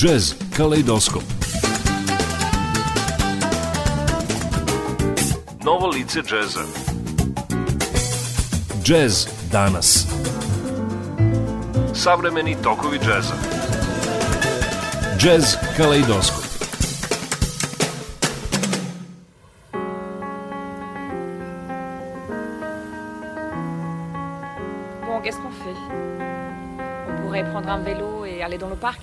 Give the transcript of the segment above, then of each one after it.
Jazz Kaleidoskop Novo lice džeza Jazz danas. Savremeni tokovi džeza Jazz Kaleidoskop Bon, qu'est-ce qu'on fait? On pourrait prendre un vélo et aller dans le parc?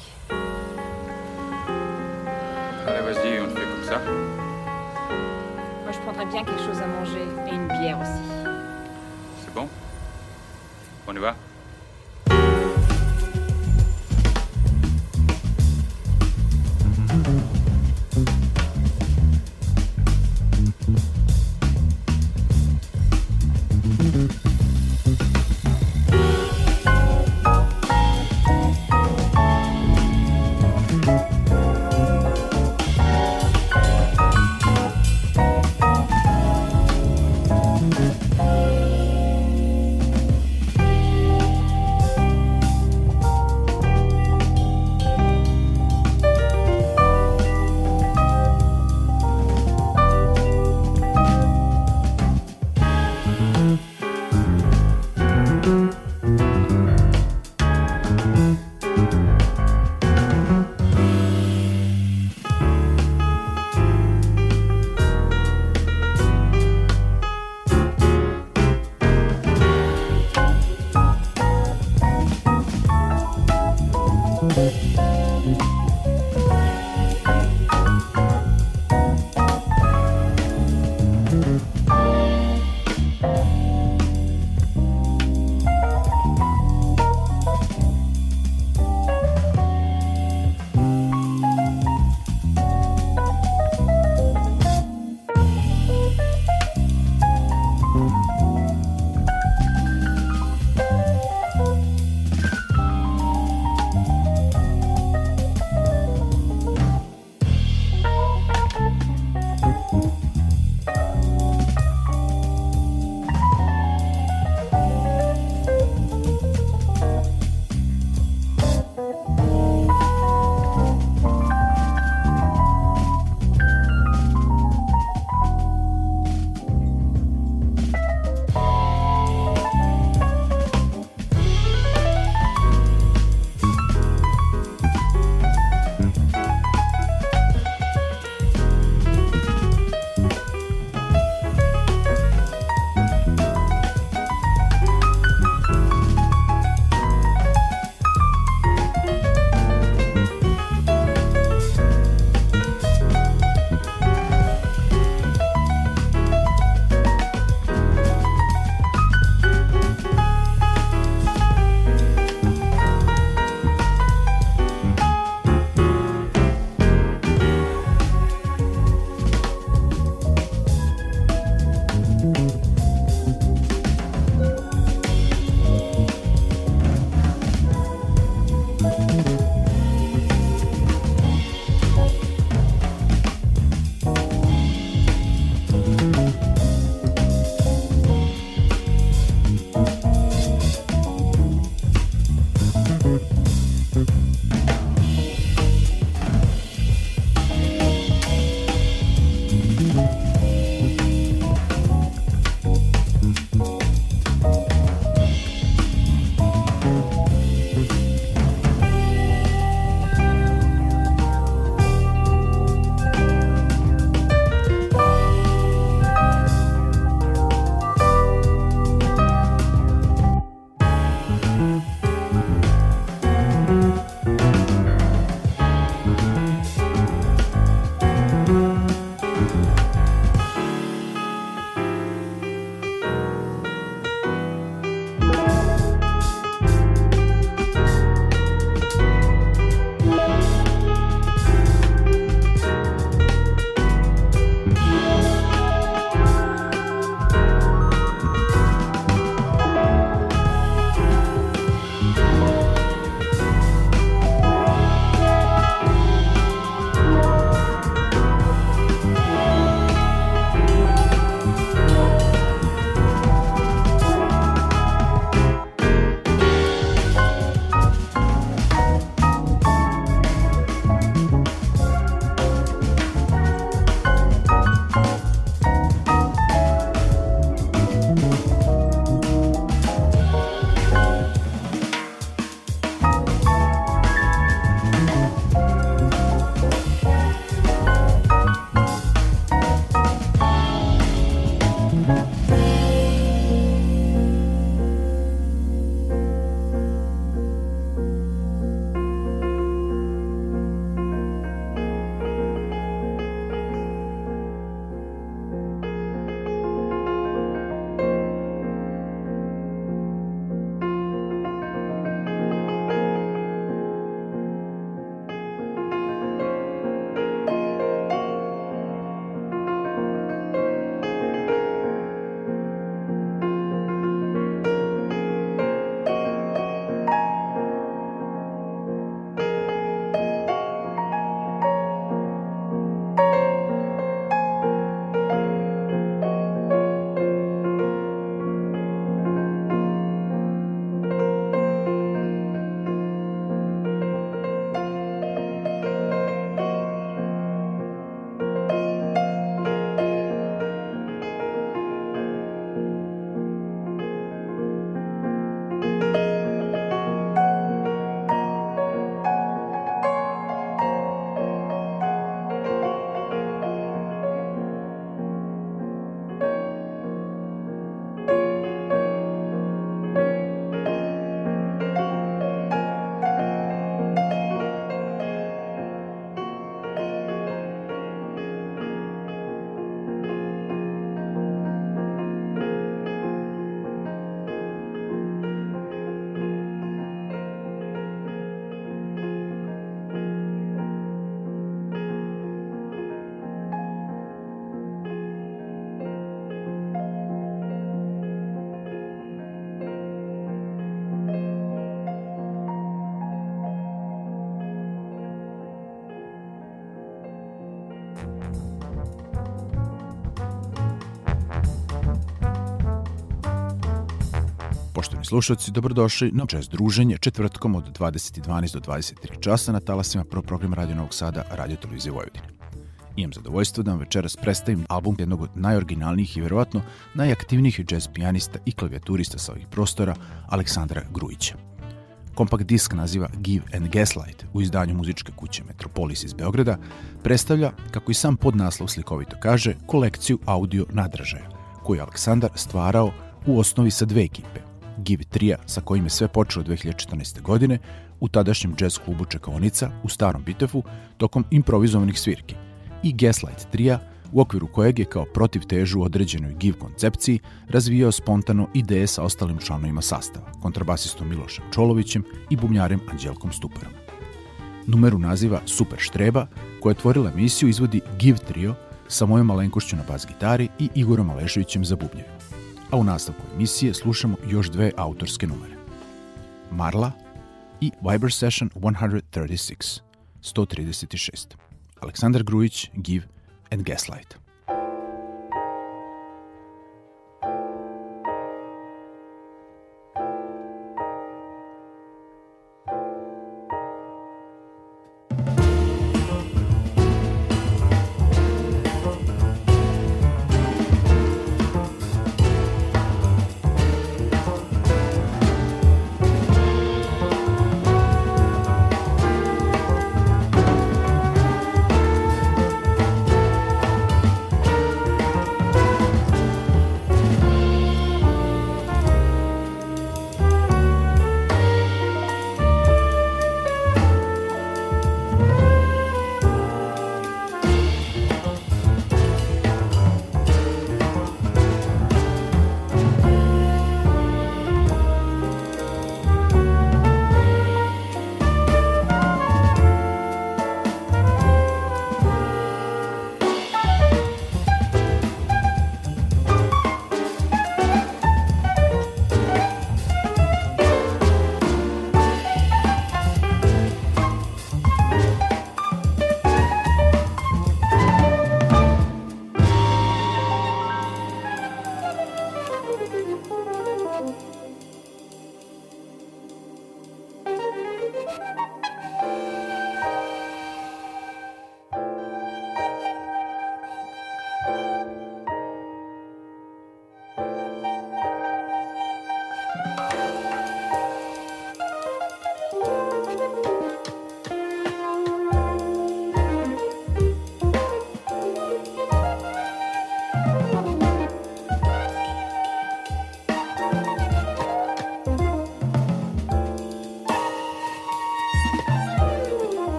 Slušalci, dobrodošli na jazz druženje četvrtkom od 20.12 do 23 časa na talasima pro program Radio Novog Sada, Radio Televizije Vojvodine. Imam zadovoljstvo da vam večeras predstavim album jednog od najoriginalnijih i verovatno najaktivnijih jazz pijanista i klavijaturista sa ovih prostora, Aleksandra Grujića. Kompakt disk naziva Give and Gaslight u izdanju muzičke kuće Metropolis iz Beograda predstavlja, kako i sam podnaslov slikovito kaže, kolekciju audio nadražaja, koju je Aleksandar stvarao u osnovi sa dve ekipe, Give Trija sa kojim je sve počelo 2014. godine u tadašnjem jazz klubu Čekaonica u Starom Bitefu tokom improvizovanih svirki i Gaslight Trija u okviru kojeg je kao protiv težu određenoj Give koncepciji razvijao spontano ideje sa ostalim članovima sastava, kontrabasistom Milošem Čolovićem i bubnjarem Anđelkom Stuparom. Numeru naziva Super Štreba, koja je tvorila emisiju, izvodi Give Trio sa mojom malenkošću na bas gitari i Igorom Aleševićem za bubnjeve a u nastavku emisije slušamo još dve autorske numere. Marla i Viber Session 136, 136. Aleksandar Grujić, Give and Gaslight.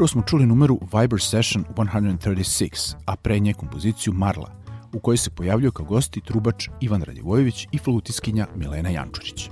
Upravo smo čuli numeru Viber Session 136, a pre nje kompoziciju Marla, u kojoj se pojavljaju kao gosti trubač Ivan Radjevojević i flutiskinja Milena Jančurić.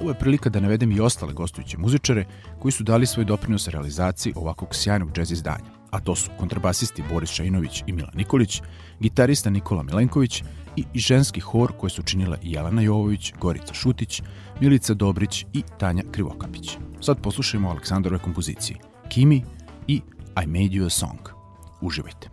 Ovo je prilika da navedem i ostale gostujuće muzičare koji su dali svoj doprinos realizaciji ovakvog sjajnog džez izdanja, a to su kontrabasisti Boris Šajinović i Milan Nikolić, gitarista Nikola Milenković i ženski hor koje su činile Jelena Jovović, Gorica Šutić, Milica Dobrić i Tanja Krivokapić. Sad poslušajmo Aleksandrove kompozicije – Kimi i I Made You a Song. Uživajte.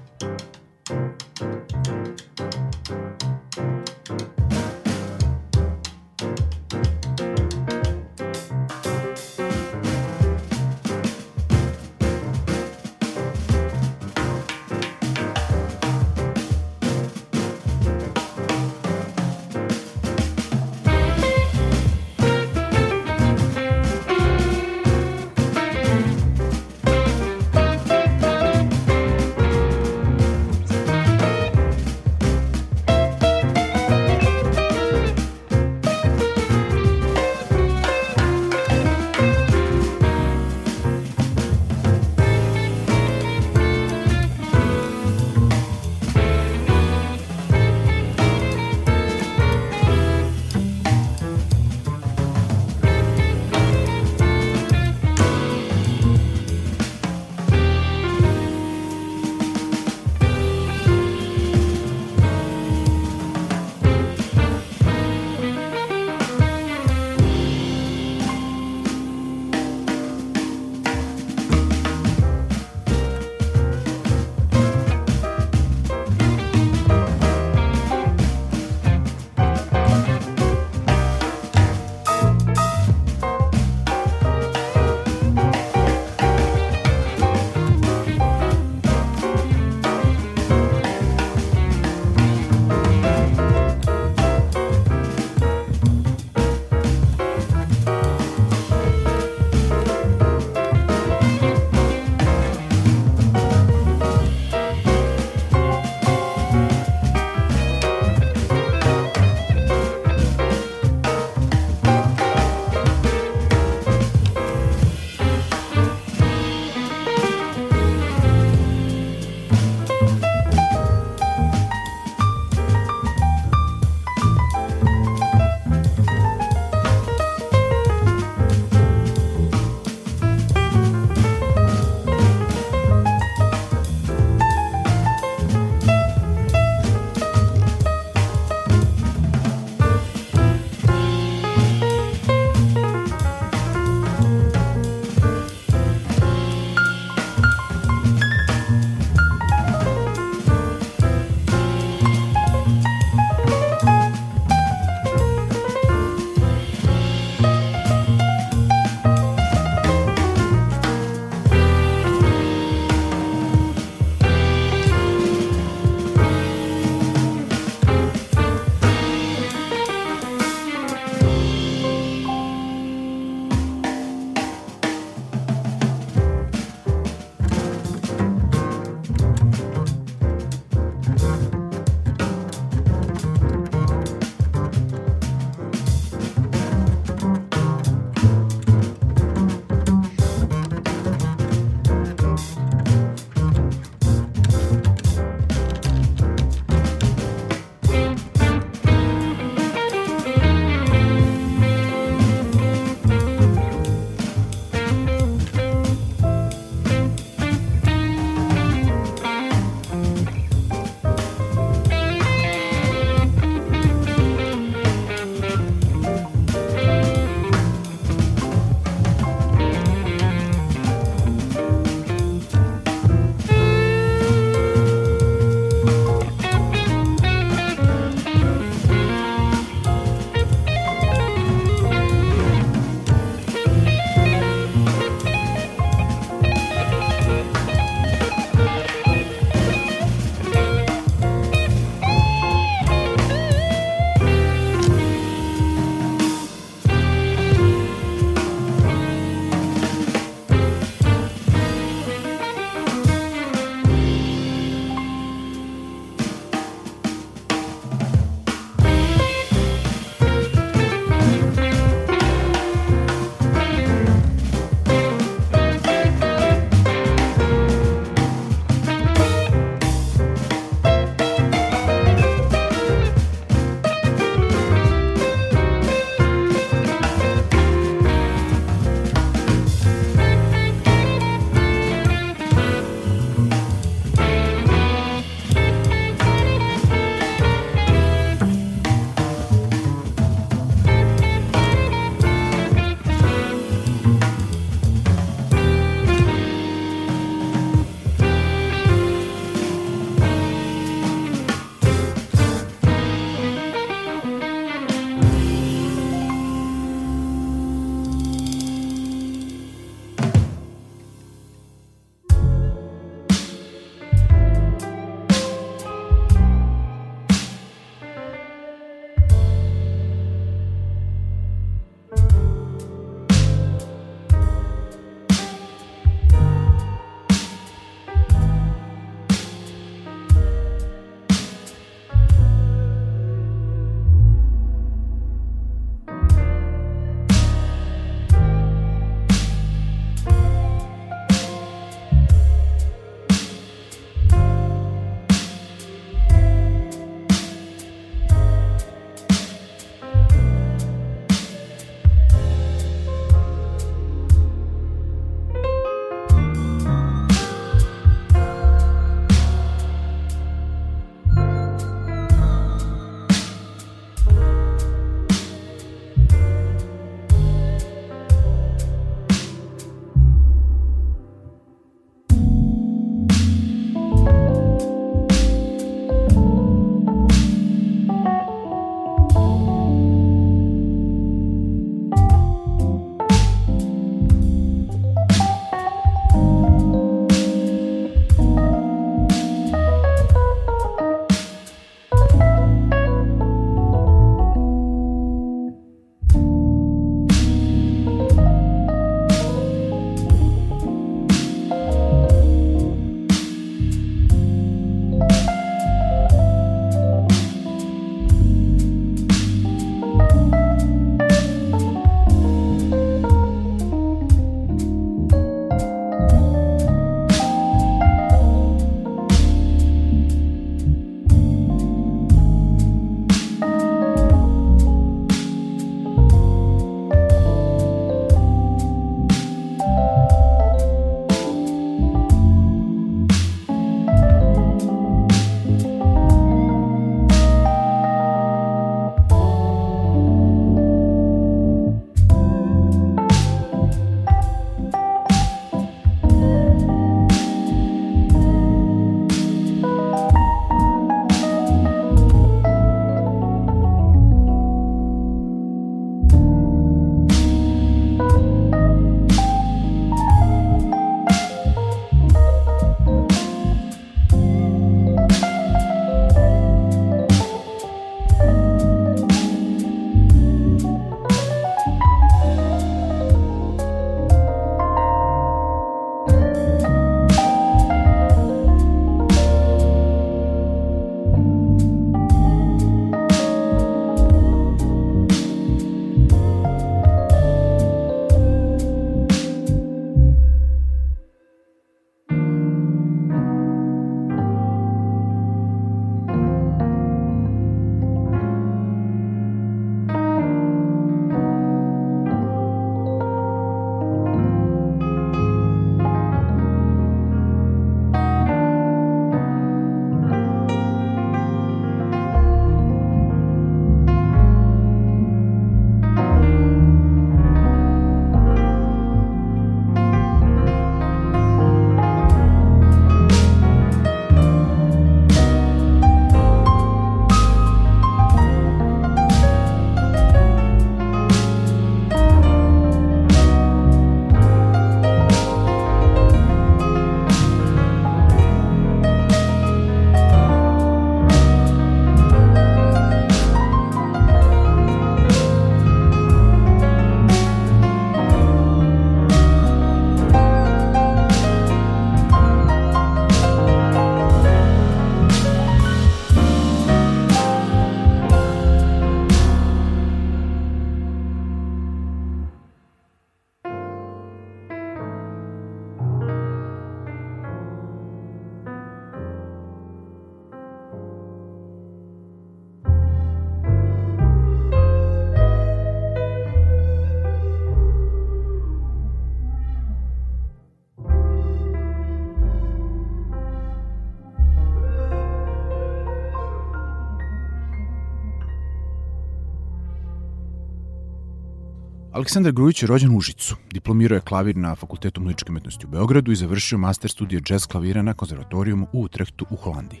Aleksandar Grujić je rođen u Užicu. Diplomirao je klavir na Fakultetu muzičke umetnosti u Beogradu i završio master studije džez klavira na konzervatorijumu u Utrehtu u Holandiji.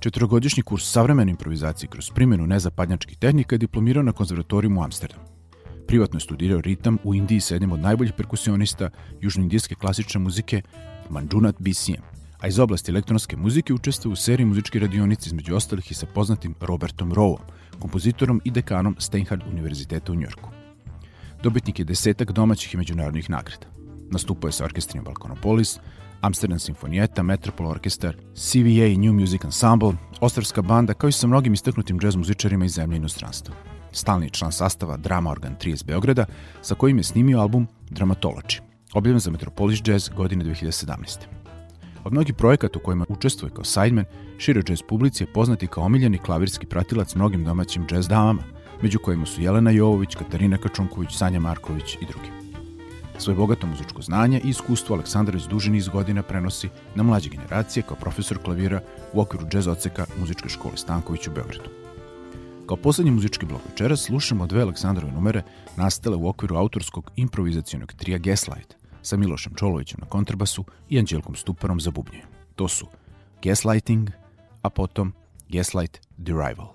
Četvrogodišnji kurs savremene improvizacije kroz primjenu nezapadnjačkih tehnika je diplomirao na konzervatorijumu u Amsterdamu. Privatno je studirao ritam u Indiji sa jednim od najboljih perkusionista južnoindijske klasične muzike Manjunat BCM, a iz oblasti elektronske muzike učestvuje u seriji muzičke radionice između ostalih i sa poznatim Robertom Rowom, kompozitorom i dekanom Steinhardt univerziteta u Njorku. Dobitnik je desetak domaćih i međunarodnih nagrada. Nastupao je sa orkestrima Balkonopolis, Amsterdam Sinfonijeta, Metropol Orkestar, CVA i New Music Ensemble, Ostravska banda, kao i sa mnogim istaknutim džez muzičarima iz zemlje i inostranstva. Stalni član sastava Drama Organ 3 iz Beograda, sa kojim je snimio album Dramatology, objavljen za Metropolis Jazz godine 2017. Od mnogih projekata u kojima učestvuje kao sideman, šire jazz publici je poznati kao omiljeni klavirski pratilac mnogim domaćim jazz damama, među kojima su Jelena Jovović, Katarina Kačunković, Sanja Marković i drugi. Svoje bogato muzičko znanje i iskustvo Aleksandar već duži niz godina prenosi na mlađe generacije kao profesor klavira u okviru džez oceka Muzičke škole Stanković u Beogradu. Kao poslednji muzički blok večera slušamo dve Aleksandrove numere nastale u okviru autorskog improvizacijonog trija Gaslight sa Milošem Čolovićem na kontrabasu i Anđelkom Stuparom za bubnje. To su Gaslighting, a potom Gaslight Derival.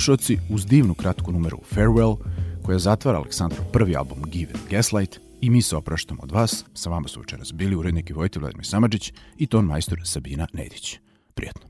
Slušalci, uz divnu kratku numeru Farewell, koja zatvara Aleksandrov prvi album Give and Gaslight, i mi se opraštamo od vas. Sa vama su večeras bili urednik i Vojte Vladimir Samadžić i ton majstor Sabina Nedić. Prijetno.